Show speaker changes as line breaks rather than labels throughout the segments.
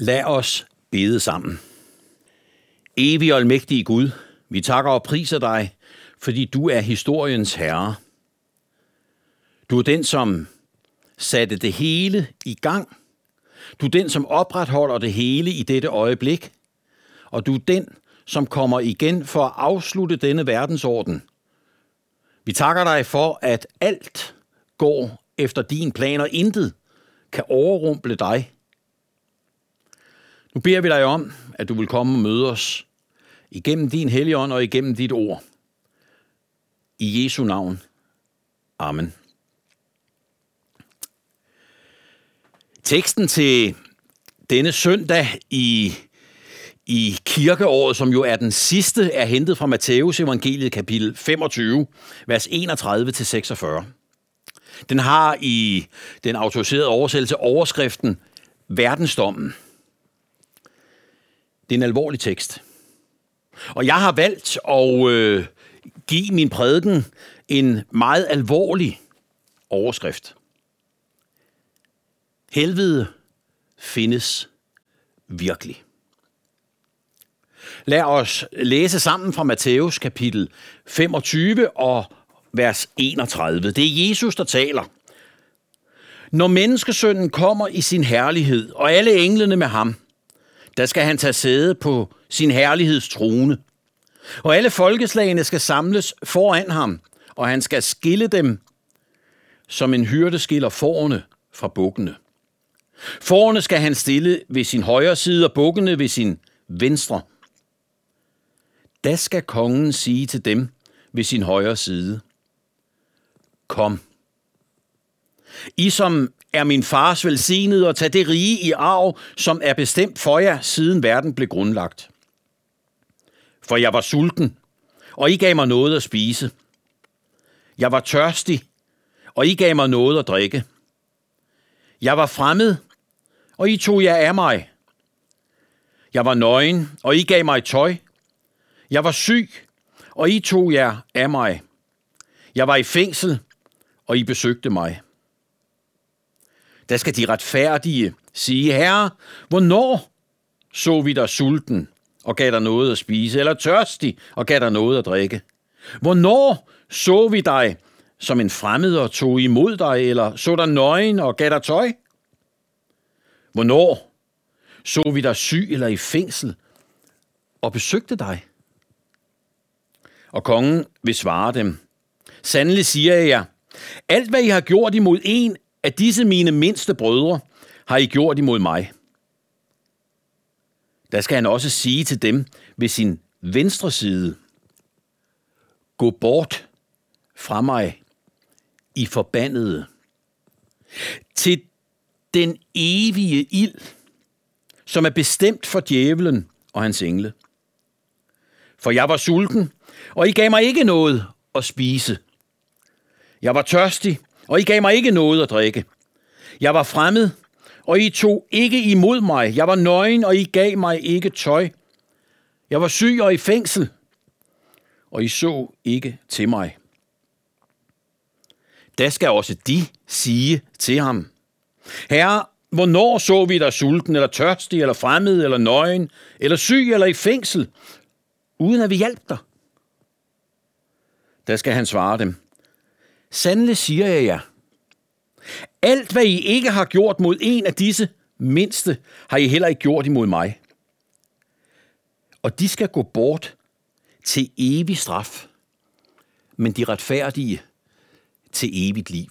Lad os bede sammen. Evig og almægtige Gud, vi takker og priser dig, fordi du er historiens herre. Du er den, som satte det hele i gang. Du er den, som opretholder det hele i dette øjeblik. Og du er den, som kommer igen for at afslutte denne verdensorden. Vi takker dig for, at alt går efter din plan, og intet kan overrumple dig. Nu beder vi dig om, at du vil komme og møde os igennem din helligånd og igennem dit ord. I Jesu navn. Amen. Teksten til denne søndag i, i kirkeåret, som jo er den sidste, er hentet fra Matteus evangeliet kapitel 25, vers 31-46. Den har i den autoriserede oversættelse overskriften Verdensdommen. Det er en alvorlig tekst. Og jeg har valgt at øh, give min prædiken en meget alvorlig overskrift. Helvede findes virkelig. Lad os læse sammen fra Matthæus kapitel 25 og vers 31. Det er Jesus, der taler. Når menneskesønnen kommer i sin herlighed, og alle englene med ham, der skal han tage sæde på sin herlighedstrone. Og alle folkeslagene skal samles foran ham, og han skal skille dem, som en hyrde skiller forne fra bukkene. Forne skal han stille ved sin højre side, og bukkene ved sin venstre. Da skal kongen sige til dem ved sin højre side, Kom. I som er min fars velsignet og tage det rige i arv, som er bestemt for jer, siden verden blev grundlagt. For jeg var sulten, og I gav mig noget at spise. Jeg var tørstig, og I gav mig noget at drikke. Jeg var fremmed, og I tog jer af mig. Jeg var nøgen, og I gav mig tøj. Jeg var syg, og I tog jer af mig. Jeg var i fængsel, og I besøgte mig. Der skal de retfærdige sige, Herre, hvornår så vi dig sulten og gav dig noget at spise, eller tørstig og gav dig noget at drikke? Hvornår så vi dig som en fremmed og tog imod dig, eller så dig nøgen og gav dig tøj? Hvornår så vi dig syg eller i fængsel og besøgte dig? Og kongen vil svare dem, Sandelig siger jeg jer, alt hvad I har gjort imod en at disse mine mindste brødre, har I gjort imod mig. Der skal han også sige til dem ved sin venstre side, Gå bort fra mig, I forbandede, til den evige ild, som er bestemt for djævelen og hans engle. For jeg var sulten, og I gav mig ikke noget at spise. Jeg var tørstig, og I gav mig ikke noget at drikke. Jeg var fremmed, og I tog ikke imod mig. Jeg var nøgen, og I gav mig ikke tøj. Jeg var syg og i fængsel, og I så ikke til mig. Da skal også de sige til ham, Herre, hvornår så vi dig sulten, eller tørstig, eller fremmed, eller nøgen, eller syg, eller i fængsel, uden at vi hjalp dig? Da skal han svare dem, Sandelig siger jeg jer, alt hvad I ikke har gjort mod en af disse mindste, har I heller ikke gjort imod mig. Og de skal gå bort til evig straf, men de retfærdige til evigt liv.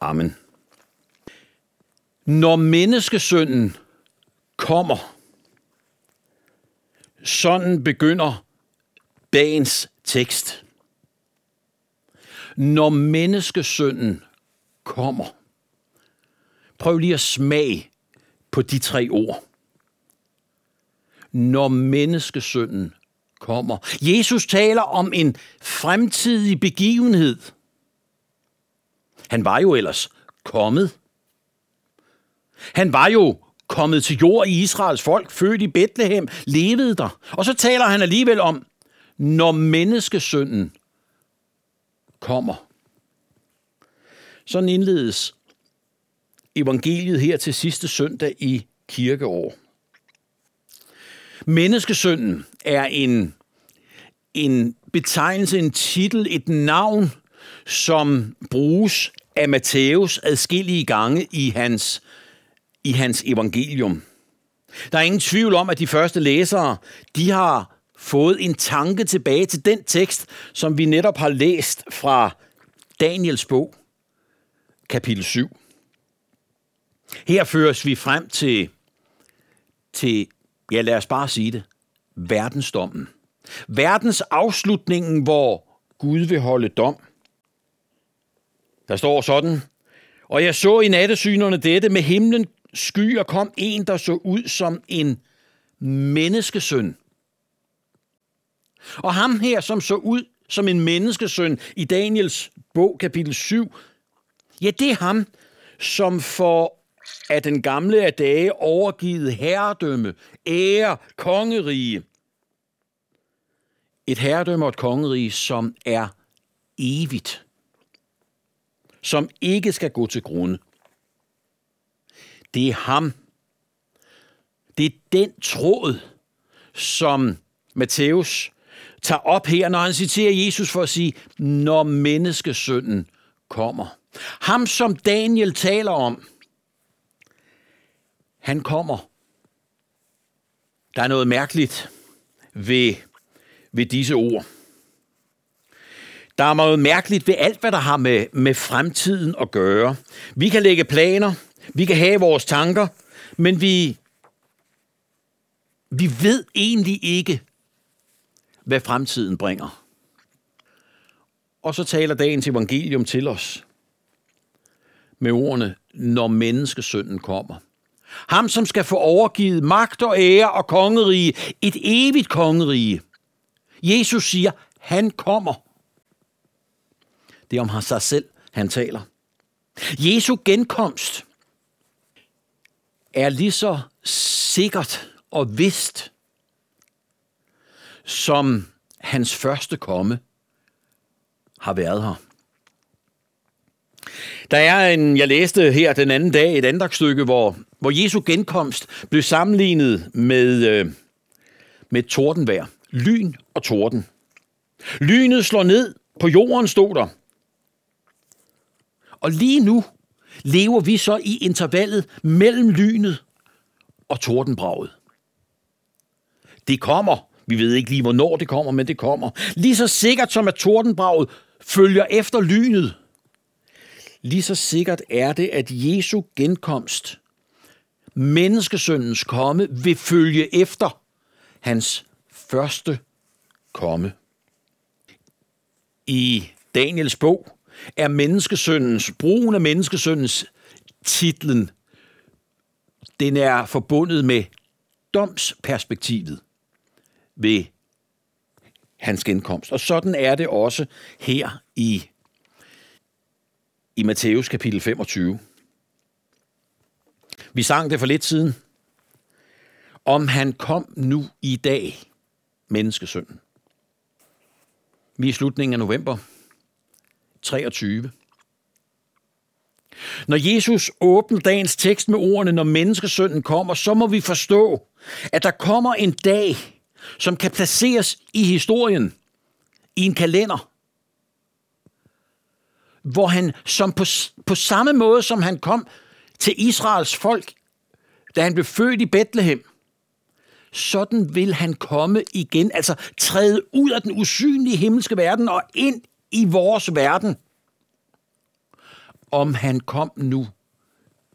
Amen. Når menneskesønnen kommer, sådan begynder dagens tekst. Når menneskesønnen kommer. Prøv lige at smage på de tre ord. Når menneskesønnen kommer. Jesus taler om en fremtidig begivenhed. Han var jo ellers kommet. Han var jo kommet til jord i Israels folk, født i Bethlehem, levede der. Og så taler han alligevel om, når menneskesønnen kommer. Sådan indledes evangeliet her til sidste søndag i kirkeår. Menneskesønnen er en, en betegnelse, en titel, et navn, som bruges af Matthæus adskillige gange i hans, i hans evangelium. Der er ingen tvivl om, at de første læsere, de har fået en tanke tilbage til den tekst, som vi netop har læst fra Daniels bog, kapitel 7. Her føres vi frem til, til ja lad os bare sige det, verdensdommen. Verdens afslutningen, hvor Gud vil holde dom. Der står sådan, og jeg så i nattesynerne dette, med himlen skyer kom en, der så ud som en menneskesøn. Og ham her, som så ud som en menneskesøn i Daniels bog, kapitel 7, ja, det er ham, som for af den gamle af dage overgivet herredømme, ære, kongerige. Et herredømme og et kongerige, som er evigt. Som ikke skal gå til grunde. Det er ham. Det er den tråd, som Matthæus tager op her, når han citerer Jesus for at sige, når menneskesønnen kommer. Ham, som Daniel taler om, han kommer. Der er noget mærkeligt ved, ved disse ord. Der er noget mærkeligt ved alt, hvad der har med, med fremtiden at gøre. Vi kan lægge planer, vi kan have vores tanker, men vi, vi ved egentlig ikke, hvad fremtiden bringer. Og så taler dagens evangelium til os med ordene, når menneskesønnen kommer. Ham, som skal få overgivet magt og ære og kongerige, et evigt kongerige. Jesus siger, han kommer. Det er om sig selv, han taler. Jesu genkomst er lige så sikkert og vist som hans første komme har været her. Der er en, jeg læste her den anden dag, et andagsstykke, hvor, hvor Jesu genkomst blev sammenlignet med, øh, med tordenvejr. Lyn og torden. Lynet slår ned på jorden, stod der. Og lige nu lever vi så i intervallet mellem lynet og tordenbraget. Det kommer. Vi ved ikke lige, hvornår det kommer, men det kommer. Lige så sikkert som at tordenbraget følger efter lynet, lige så sikkert er det, at Jesu genkomst, menneskesøndens komme, vil følge efter hans første komme. I Daniels bog er menneskesøndens, brugen af menneskesøndens titlen, den er forbundet med domsperspektivet ved hans genkomst. Og sådan er det også her i i Matthæus kapitel 25. Vi sang det for lidt siden. Om han kom nu i dag, menneskesønnen. Vi er i slutningen af november 23. Når Jesus åbner dagens tekst med ordene, når menneskesønnen kommer, så må vi forstå, at der kommer en dag, som kan placeres i historien, i en kalender, hvor han som på, på samme måde, som han kom til Israels folk, da han blev født i Bethlehem, sådan vil han komme igen, altså træde ud af den usynlige himmelske verden og ind i vores verden. Om han kom nu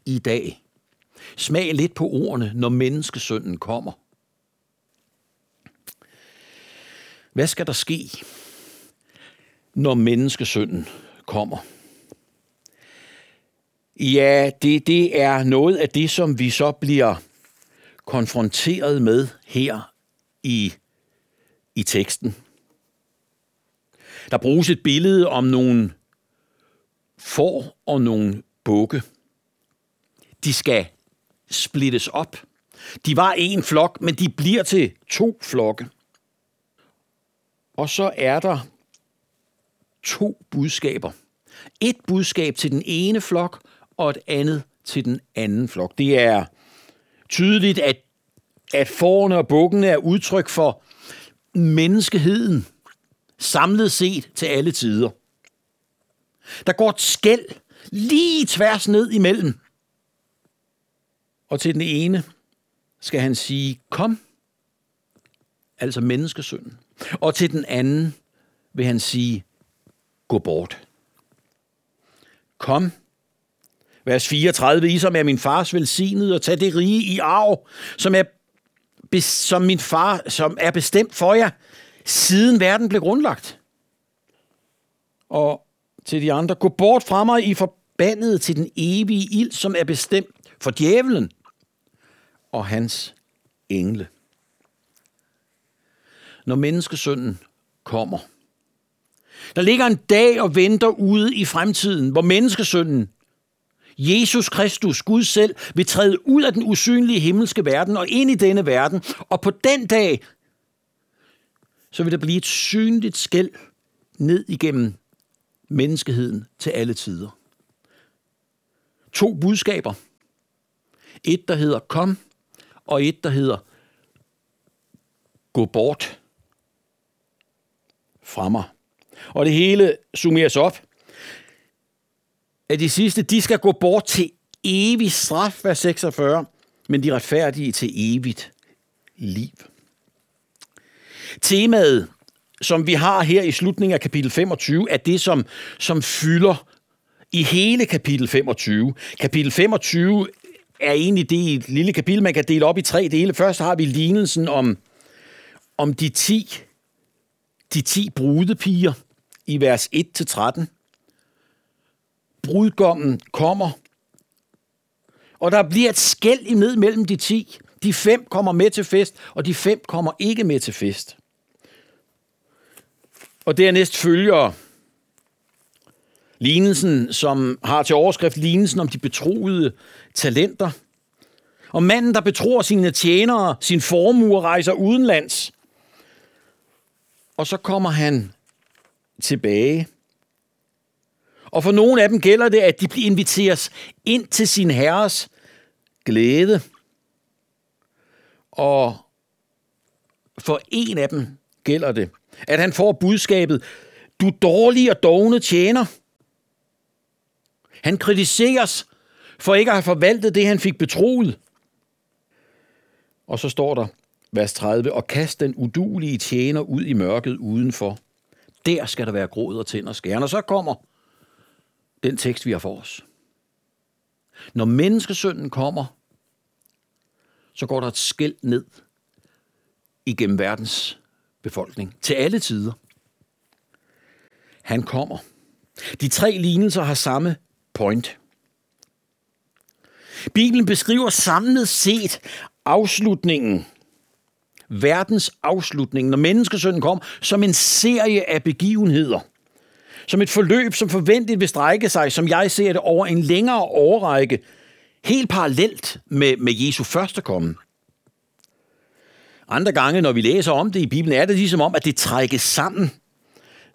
i dag. Smag lidt på ordene, når menneskesønnen kommer. Hvad skal der ske, når menneskesønnen kommer. Ja, det, det er noget af det, som vi så bliver konfronteret med her i, i teksten. Der bruges et billede om nogle får og nogle bukke. De skal splittes op. De var en flok, men de bliver til to flokke. Og så er der to budskaber. Et budskab til den ene flok, og et andet til den anden flok. Det er tydeligt, at, at forerne og bukkene er udtryk for menneskeheden, samlet set til alle tider. Der går et skæld lige tværs ned imellem. Og til den ene skal han sige, kom, altså menneskesynden. Og til den anden vil han sige, gå bort. Kom, vers 34, I som er min fars velsignede, og tag det rige i arv, som er, som min far, som er bestemt for jer, siden verden blev grundlagt. Og til de andre, gå bort fra mig, I forbandet til den evige ild, som er bestemt for djævelen og hans engle. Når menneskesønnen kommer, der ligger en dag og venter ude i fremtiden, hvor menneskesønnen, Jesus Kristus, Gud selv, vil træde ud af den usynlige himmelske verden og ind i denne verden. Og på den dag, så vil der blive et synligt skæld ned igennem menneskeheden til alle tider. To budskaber. Et, der hedder kom, og et, der hedder gå bort fra mig. Og det hele summeres op. At de sidste, de skal gå bort til evig straf, vers 46, men de retfærdige til evigt liv. Temaet, som vi har her i slutningen af kapitel 25, er det, som, som fylder i hele kapitel 25. Kapitel 25 er egentlig det et lille kapitel, man kan dele op i tre dele. Først har vi lignelsen om, om de ti, de ti brudepiger i vers 1-13. Brudgommen kommer, og der bliver et skæld i ned mellem de ti. De fem kommer med til fest, og de fem kommer ikke med til fest. Og dernæst følger lignelsen, som har til overskrift lignelsen om de betroede talenter. Og manden, der betror sine tjenere, sin formue, rejser udenlands. Og så kommer han tilbage. Og for nogle af dem gælder det, at de bliver inviteres ind til sin herres glæde. Og for en af dem gælder det, at han får budskabet, du dårlige og dogne tjener. Han kritiseres for ikke at have forvaltet det, han fik betroet. Og så står der, vers 30, og kast den udulige tjener ud i mørket udenfor. Der skal der være gråd og tænder skærne. Og så kommer den tekst, vi har for os. Når menneskesønnen kommer, så går der et skæld ned igennem verdens befolkning. Til alle tider. Han kommer. De tre lignelser har samme point. Bibelen beskriver samlet set afslutningen, verdens afslutning, når menneskesønnen kom, som en serie af begivenheder. Som et forløb, som forventeligt vil strække sig, som jeg ser det, over en længere årrække, helt parallelt med, med Jesu første komme. Andre gange, når vi læser om det i Bibelen, er det ligesom om, at det trækkes sammen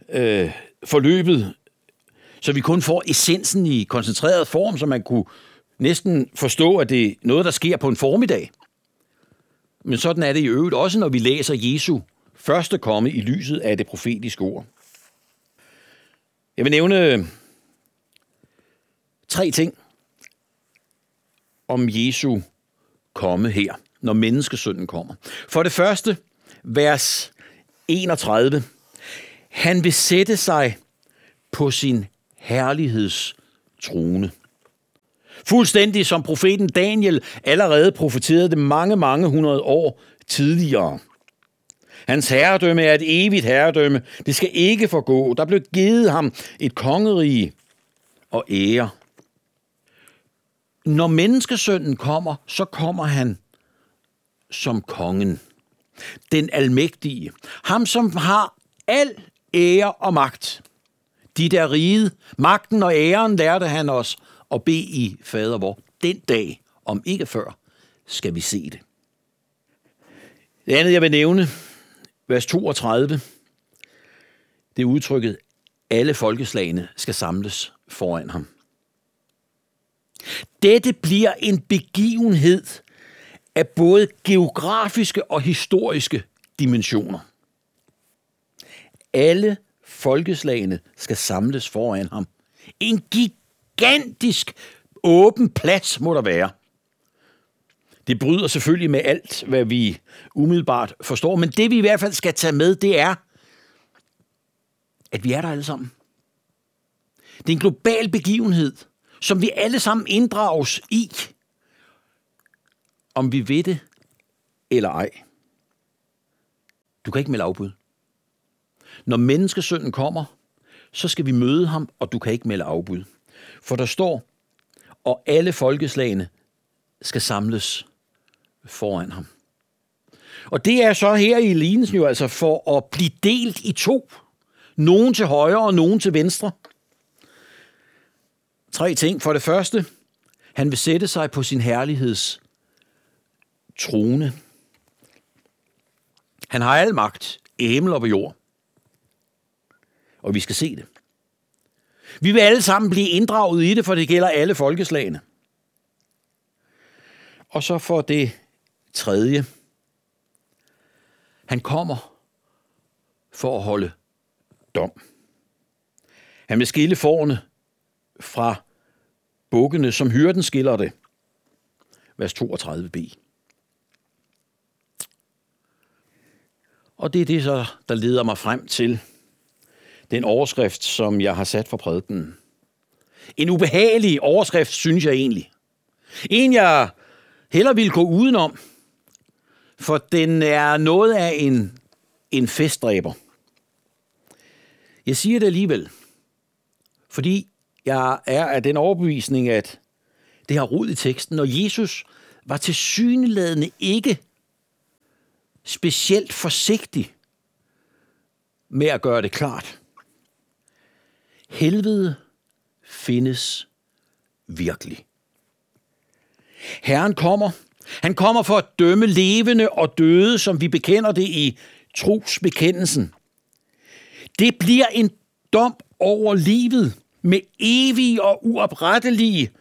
øh, forløbet så vi kun får essensen i koncentreret form, så man kunne næsten forstå, at det er noget, der sker på en formiddag. Men sådan er det i øvrigt også, når vi læser Jesu første komme i lyset af det profetiske ord. Jeg vil nævne tre ting om Jesu komme her, når menneskesønnen kommer. For det første, vers 31. Han vil sætte sig på sin herligheds trone. Fuldstændig som profeten Daniel allerede profeterede det mange, mange hundrede år tidligere. Hans herredømme er et evigt herredømme. Det skal ikke forgå. Der blev givet ham et kongerige og ære. Når menneskesønnen kommer, så kommer han som kongen. Den almægtige. Ham, som har al ære og magt de der rige, magten og æren lærte han os og bede i fader vor. Den dag, om ikke før, skal vi se det. Det andet, jeg vil nævne, vers 32, det er udtrykket, alle folkeslagene skal samles foran ham. Dette bliver en begivenhed af både geografiske og historiske dimensioner. Alle folkeslagene skal samles foran ham. En gigantisk åben plads må der være. Det bryder selvfølgelig med alt, hvad vi umiddelbart forstår, men det vi i hvert fald skal tage med, det er, at vi er der alle sammen. Det er en global begivenhed, som vi alle sammen inddrages i, om vi ved det eller ej. Du kan ikke melde afbud. Når menneskesønnen kommer, så skal vi møde ham, og du kan ikke melde afbud. For der står, og alle folkeslagene skal samles foran ham. Og det er så her i lignelsen jo altså for at blive delt i to. Nogen til højre og nogen til venstre. Tre ting. For det første, han vil sætte sig på sin herligheds trone. Han har al magt i himmel og på jord. Og vi skal se det. Vi vil alle sammen blive inddraget i det, for det gælder alle folkeslagene. Og så for det tredje. Han kommer for at holde dom. Han vil skille forne fra bukkene, som hyrden skiller det. Vers 32b. Og det er det så, der leder mig frem til den overskrift, som jeg har sat for prædiken. En ubehagelig overskrift, synes jeg egentlig. En, jeg heller vil gå udenom, for den er noget af en, en festdræber. Jeg siger det alligevel, fordi jeg er af den overbevisning, at det har rod i teksten, og Jesus var til syneladende ikke specielt forsigtig med at gøre det klart. Helvede findes virkelig. Herren kommer. Han kommer for at dømme levende og døde, som vi bekender det i trosbekendelsen. Det bliver en dom over livet med evige og uoprettelige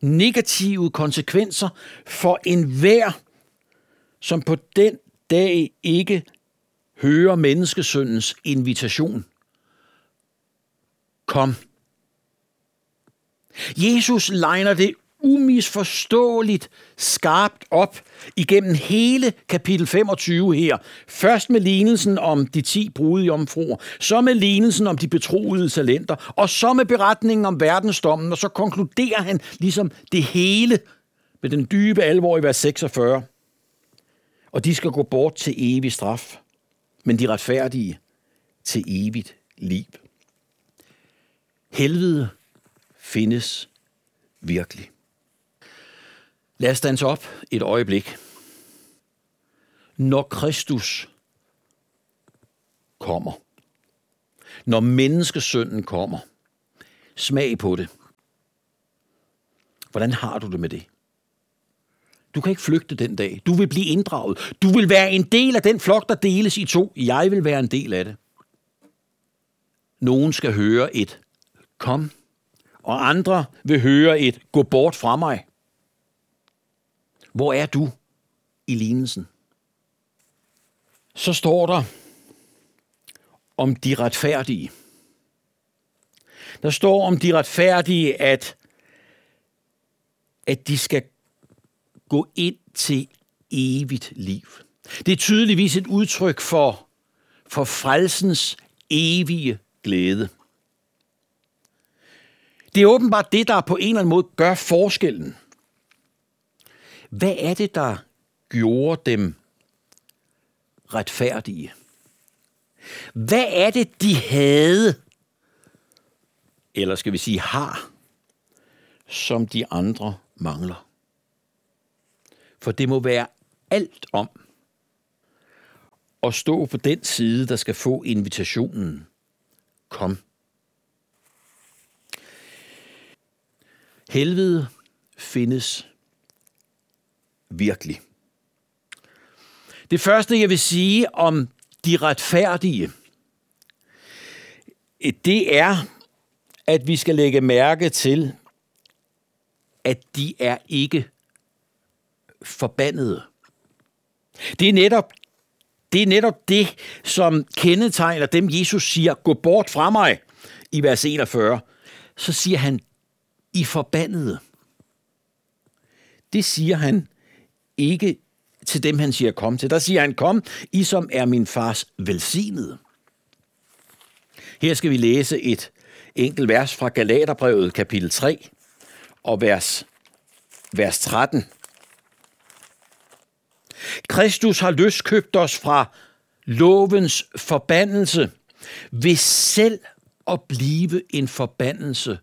negative konsekvenser for enhver, som på den dag ikke hører menneskesyndens invitation. Kom. Jesus legner det umisforståeligt skarpt op igennem hele kapitel 25 her. Først med lignelsen om de ti brudjomfruer, så med lignelsen om de betroede talenter, og så med beretningen om verdensdommen, og så konkluderer han ligesom det hele med den dybe alvor i vers 46. Og de skal gå bort til evig straf, men de retfærdige til evigt liv. Helvede findes virkelig. Lad os danse op et øjeblik. Når Kristus kommer, når menneskesønnen kommer, smag på det. Hvordan har du det med det? Du kan ikke flygte den dag. Du vil blive inddraget. Du vil være en del af den flok, der deles i to. Jeg vil være en del af det. Nogen skal høre et kom, og andre vil høre et gå bort fra mig. Hvor er du i lignelsen? Så står der om de retfærdige. Der står om de retfærdige, at, at de skal gå ind til evigt liv. Det er tydeligvis et udtryk for, for frelsens evige glæde. Det er åbenbart det, der på en eller anden måde gør forskellen. Hvad er det, der gjorde dem retfærdige? Hvad er det, de havde, eller skal vi sige har, som de andre mangler? For det må være alt om at stå på den side, der skal få invitationen. Kom. Helvede findes virkelig. Det første, jeg vil sige om de retfærdige, det er, at vi skal lægge mærke til, at de er ikke forbandede. Det er netop det, er netop det som kendetegner dem, Jesus siger, gå bort fra mig, i vers 41. Så siger han, i forbandede. Det siger han ikke til dem, han siger kom til. Der siger han, kom, I som er min fars velsignede. Her skal vi læse et enkelt vers fra Galaterbrevet kapitel 3 og vers, vers 13. Kristus har løskøbt os fra lovens forbandelse ved selv at blive en forbandelse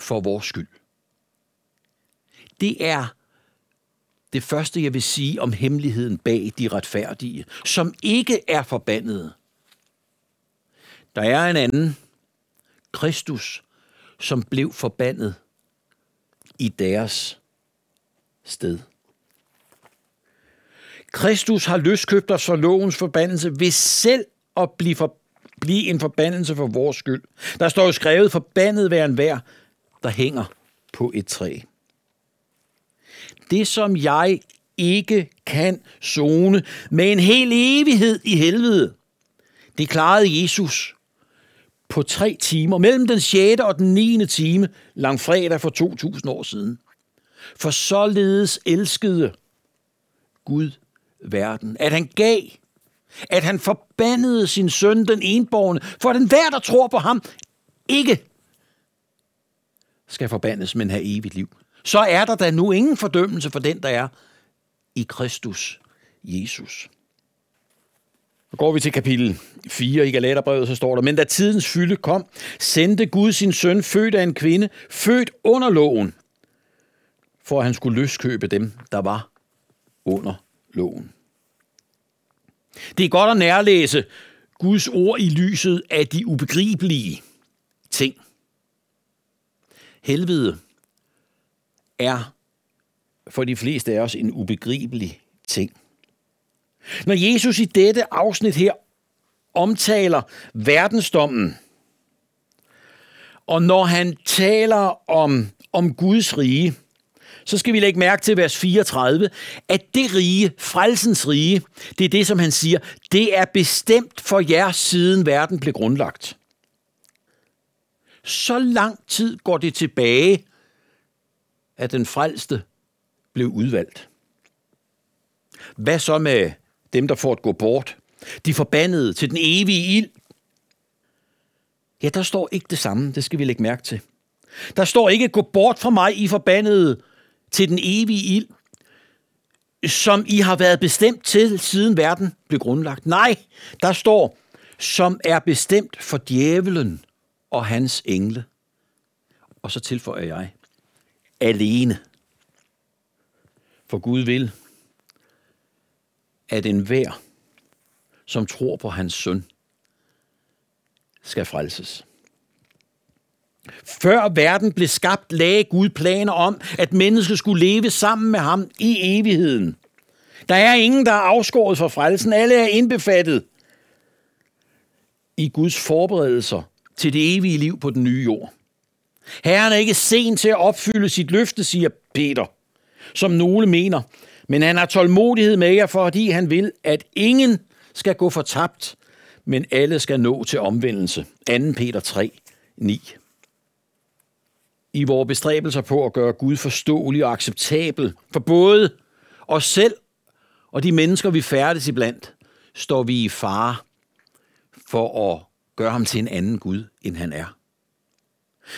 for vores skyld. Det er det første, jeg vil sige om hemmeligheden bag de retfærdige, som ikke er forbandede. Der er en anden, Kristus, som blev forbandet i deres sted. Kristus har løskøbt os for lovens forbandelse ved selv at blive, for, blive en forbandelse for vores skyld. Der står jo skrevet, forbandet være en vær, der hænger på et træ. Det, som jeg ikke kan zone med en hel evighed i helvede, det klarede Jesus på tre timer, mellem den 6. og den 9. time, langfredag for 2000 år siden. For således elskede Gud verden, at han gav, at han forbandede sin søn, den enborgne, for den hver, der tror på ham, ikke skal forbandes, men have evigt liv. Så er der da nu ingen fordømmelse for den, der er i Kristus Jesus. Så går vi til kapitel 4 i Galaterbrevet, så står der, Men da tidens fylde kom, sendte Gud sin søn, født af en kvinde, født under loven, for at han skulle løskøbe dem, der var under loven. Det er godt at nærlæse Guds ord i lyset af de ubegribelige ting. Helvede er for de fleste af os en ubegribelig ting. Når Jesus i dette afsnit her omtaler verdensdommen, og når han taler om, om Guds rige, så skal vi lægge mærke til vers 34, at det rige, frelsens rige, det er det, som han siger, det er bestemt for jer, siden verden blev grundlagt. Så lang tid går det tilbage, at den frelste blev udvalgt. Hvad så med dem, der får at gå bort? De forbandede til den evige ild? Ja, der står ikke det samme, det skal vi lægge mærke til. Der står ikke, gå bort fra mig, I forbandede, til den evige ild, som I har været bestemt til, siden verden blev grundlagt. Nej, der står, som er bestemt for djævelen og hans engle. Og så tilføjer jeg, alene. For Gud vil, at enhver, som tror på hans søn, skal frelses. Før verden blev skabt, lagde Gud planer om, at mennesket skulle leve sammen med ham i evigheden. Der er ingen, der er afskåret fra frelsen. Alle er indbefattet i Guds forberedelser til det evige liv på den nye jord. Herren er ikke sen til at opfylde sit løfte, siger Peter, som nogle mener, men han har tålmodighed med jer, fordi han vil, at ingen skal gå fortabt, men alle skal nå til omvendelse. 2. Peter 3, 9 i vores bestræbelser på at gøre Gud forståelig og acceptabel for både os selv og de mennesker, vi færdes iblandt, står vi i fare for at gøre ham til en anden Gud, end han er.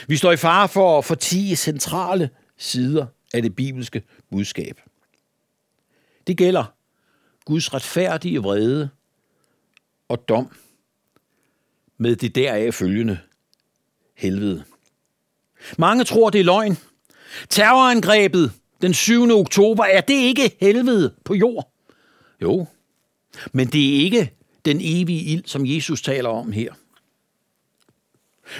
Vi står i fare for at fortige centrale sider af det bibelske budskab. Det gælder Guds retfærdige vrede og dom med det deraf følgende helvede. Mange tror, det er løgn. Terrorangrebet den 7. oktober, er det ikke helvede på jord? Jo, men det er ikke den evige ild, som Jesus taler om her.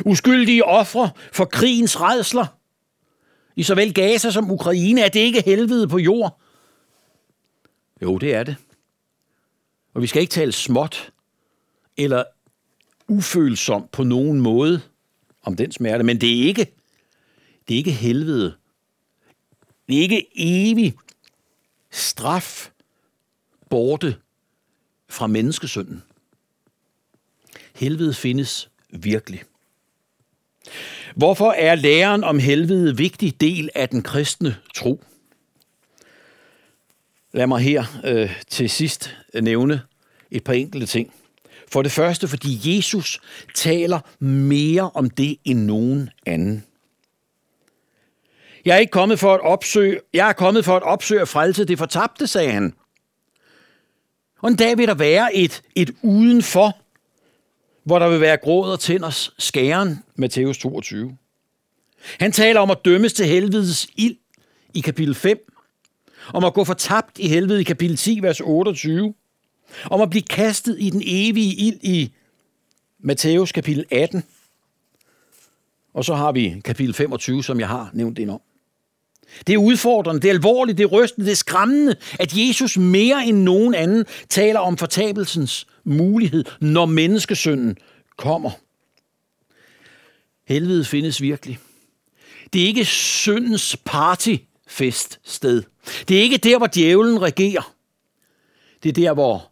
Uskyldige ofre for krigens redsler i såvel Gaza som Ukraine, er det ikke helvede på jord? Jo, det er det. Og vi skal ikke tale småt eller ufølsomt på nogen måde om den smerte, men det er ikke det er ikke helvede. Det er ikke evig straf, borte fra menneskesynden. Helvede findes virkelig. Hvorfor er læren om helvede vigtig del af den kristne tro? Lad mig her øh, til sidst nævne et par enkelte ting. For det første, fordi Jesus taler mere om det end nogen anden. Jeg er ikke kommet for at opsøge, jeg er kommet for at opsøge frelse det fortabte, sagde han. Og en dag vil der være et, et udenfor, hvor der vil være gråd og tænders skæren, Matthæus 22. Han taler om at dømmes til helvedes ild i kapitel 5, om at gå fortabt i helvede i kapitel 10, vers 28, om at blive kastet i den evige ild i Matthæus kapitel 18, og så har vi kapitel 25, som jeg har nævnt ind om. Det er udfordrende, det er alvorligt, det er rystende, det er skræmmende, at Jesus mere end nogen anden taler om fortabelsens mulighed, når menneskesynden kommer. Helvede findes virkelig. Det er ikke syndens partyfeststed. Det er ikke der, hvor djævlen regerer. Det er der, hvor,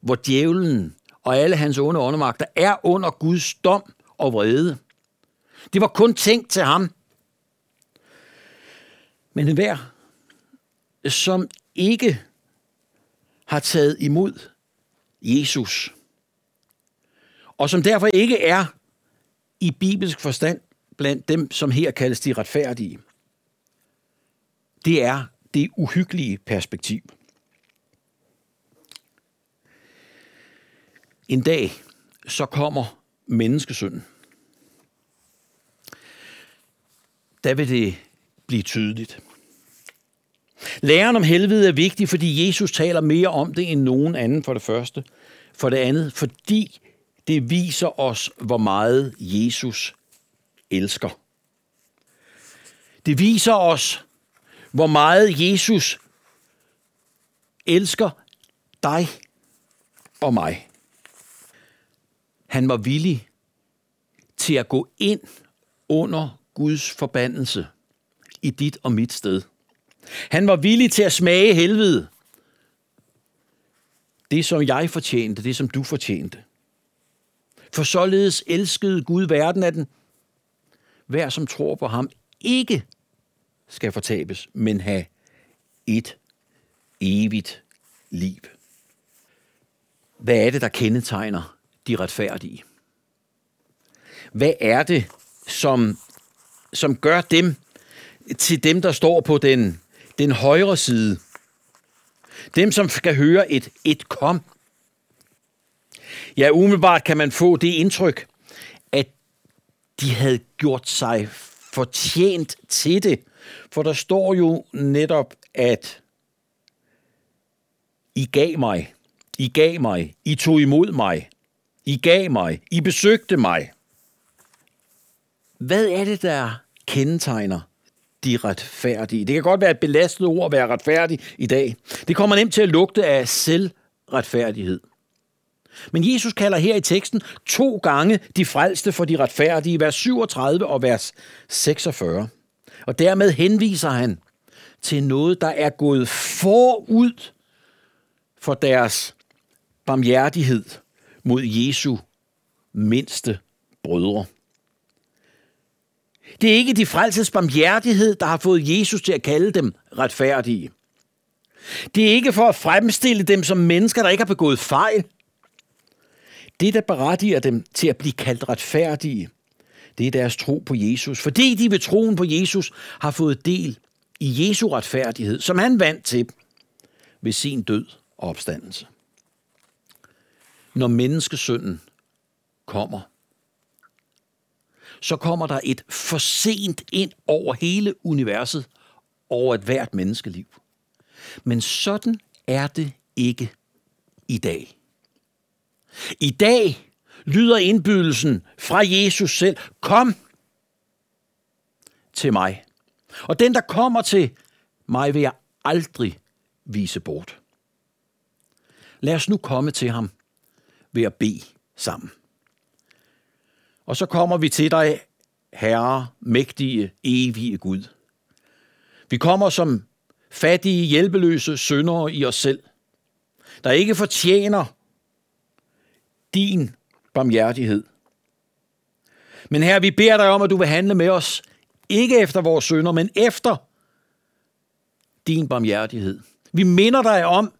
hvor djævlen og alle hans onde åndemagter er under Guds dom og vrede. Det var kun tænkt til ham. Men enhver, som ikke har taget imod Jesus, og som derfor ikke er i bibelsk forstand blandt dem, som her kaldes de retfærdige, det er det uhyggelige perspektiv. En dag, så kommer menneskesynden. Der vil det blive tydeligt. Læren om helvede er vigtig, fordi Jesus taler mere om det end nogen anden for det første. For det andet, fordi det viser os, hvor meget Jesus elsker. Det viser os, hvor meget Jesus elsker dig og mig. Han var villig til at gå ind under Guds forbandelse i dit og mit sted. Han var villig til at smage helvede. Det, som jeg fortjente, det, som du fortjente. For således elskede Gud verden, at den hver, som tror på ham, ikke skal fortabes, men have et evigt liv. Hvad er det, der kendetegner de retfærdige? Hvad er det, som, som gør dem til dem, der står på den, den højre side? Dem, som skal høre et, et kom. Ja, umiddelbart kan man få det indtryk, at de havde gjort sig fortjent til det. For der står jo netop, at I gav mig, I gav mig, I tog imod mig, I gav mig, I besøgte mig. Hvad er det, der kendetegner de retfærdige? Det kan godt være et belastet ord at være retfærdig i dag. Det kommer nemt til at lugte af selvretfærdighed. Men Jesus kalder her i teksten to gange de frelste for de retfærdige, vers 37 og vers 46. Og dermed henviser han til noget, der er gået forud for deres barmhjertighed mod Jesu mindste brødre. Det er ikke de frelses barmhjertighed, der har fået Jesus til at kalde dem retfærdige. Det er ikke for at fremstille dem som mennesker, der ikke har begået fejl. Det, der berettiger dem til at blive kaldt retfærdige, det er deres tro på Jesus. Fordi de ved troen på Jesus har fået del i Jesu retfærdighed, som han vandt til ved sin død og opstandelse. Når menneskesynden kommer, så kommer der et for sent ind over hele universet, over et hvert menneskeliv. Men sådan er det ikke i dag. I dag lyder indbydelsen fra Jesus selv, kom til mig. Og den, der kommer til mig, vil jeg aldrig vise bort. Lad os nu komme til ham ved at bede sammen. Og så kommer vi til dig, Herre, mægtige, evige Gud. Vi kommer som fattige, hjælpeløse syndere i os selv. der ikke fortjener din barmhjertighed. Men her vi beder dig om, at du vil handle med os, ikke efter vores sønder, men efter din barmhjertighed. Vi minder dig om,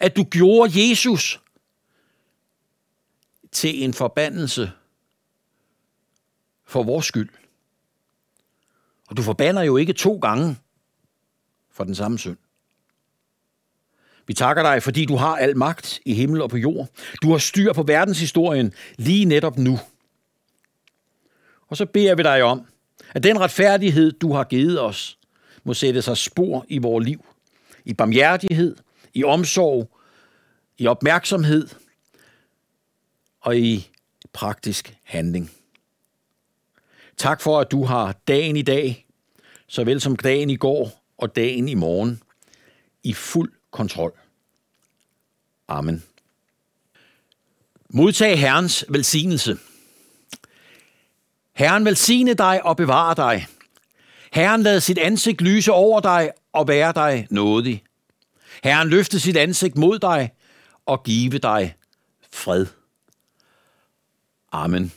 at du gjorde Jesus til en forbandelse for vores skyld. Og du forbander jo ikke to gange for den samme synd. Vi takker dig, fordi du har al magt i himmel og på jord. Du har styr på verdenshistorien lige netop nu. Og så beder vi dig om, at den retfærdighed, du har givet os, må sætte sig spor i vores liv. I barmhjertighed, i omsorg, i opmærksomhed og i praktisk handling. Tak for, at du har dagen i dag, såvel som dagen i går og dagen i morgen, i fuld kontrol. Amen. Modtag Herrens velsignelse. Herren velsigne dig og bevare dig. Herren lad sit ansigt lyse over dig og være dig nådig. Herren løfte sit ansigt mod dig og give dig fred. Amen.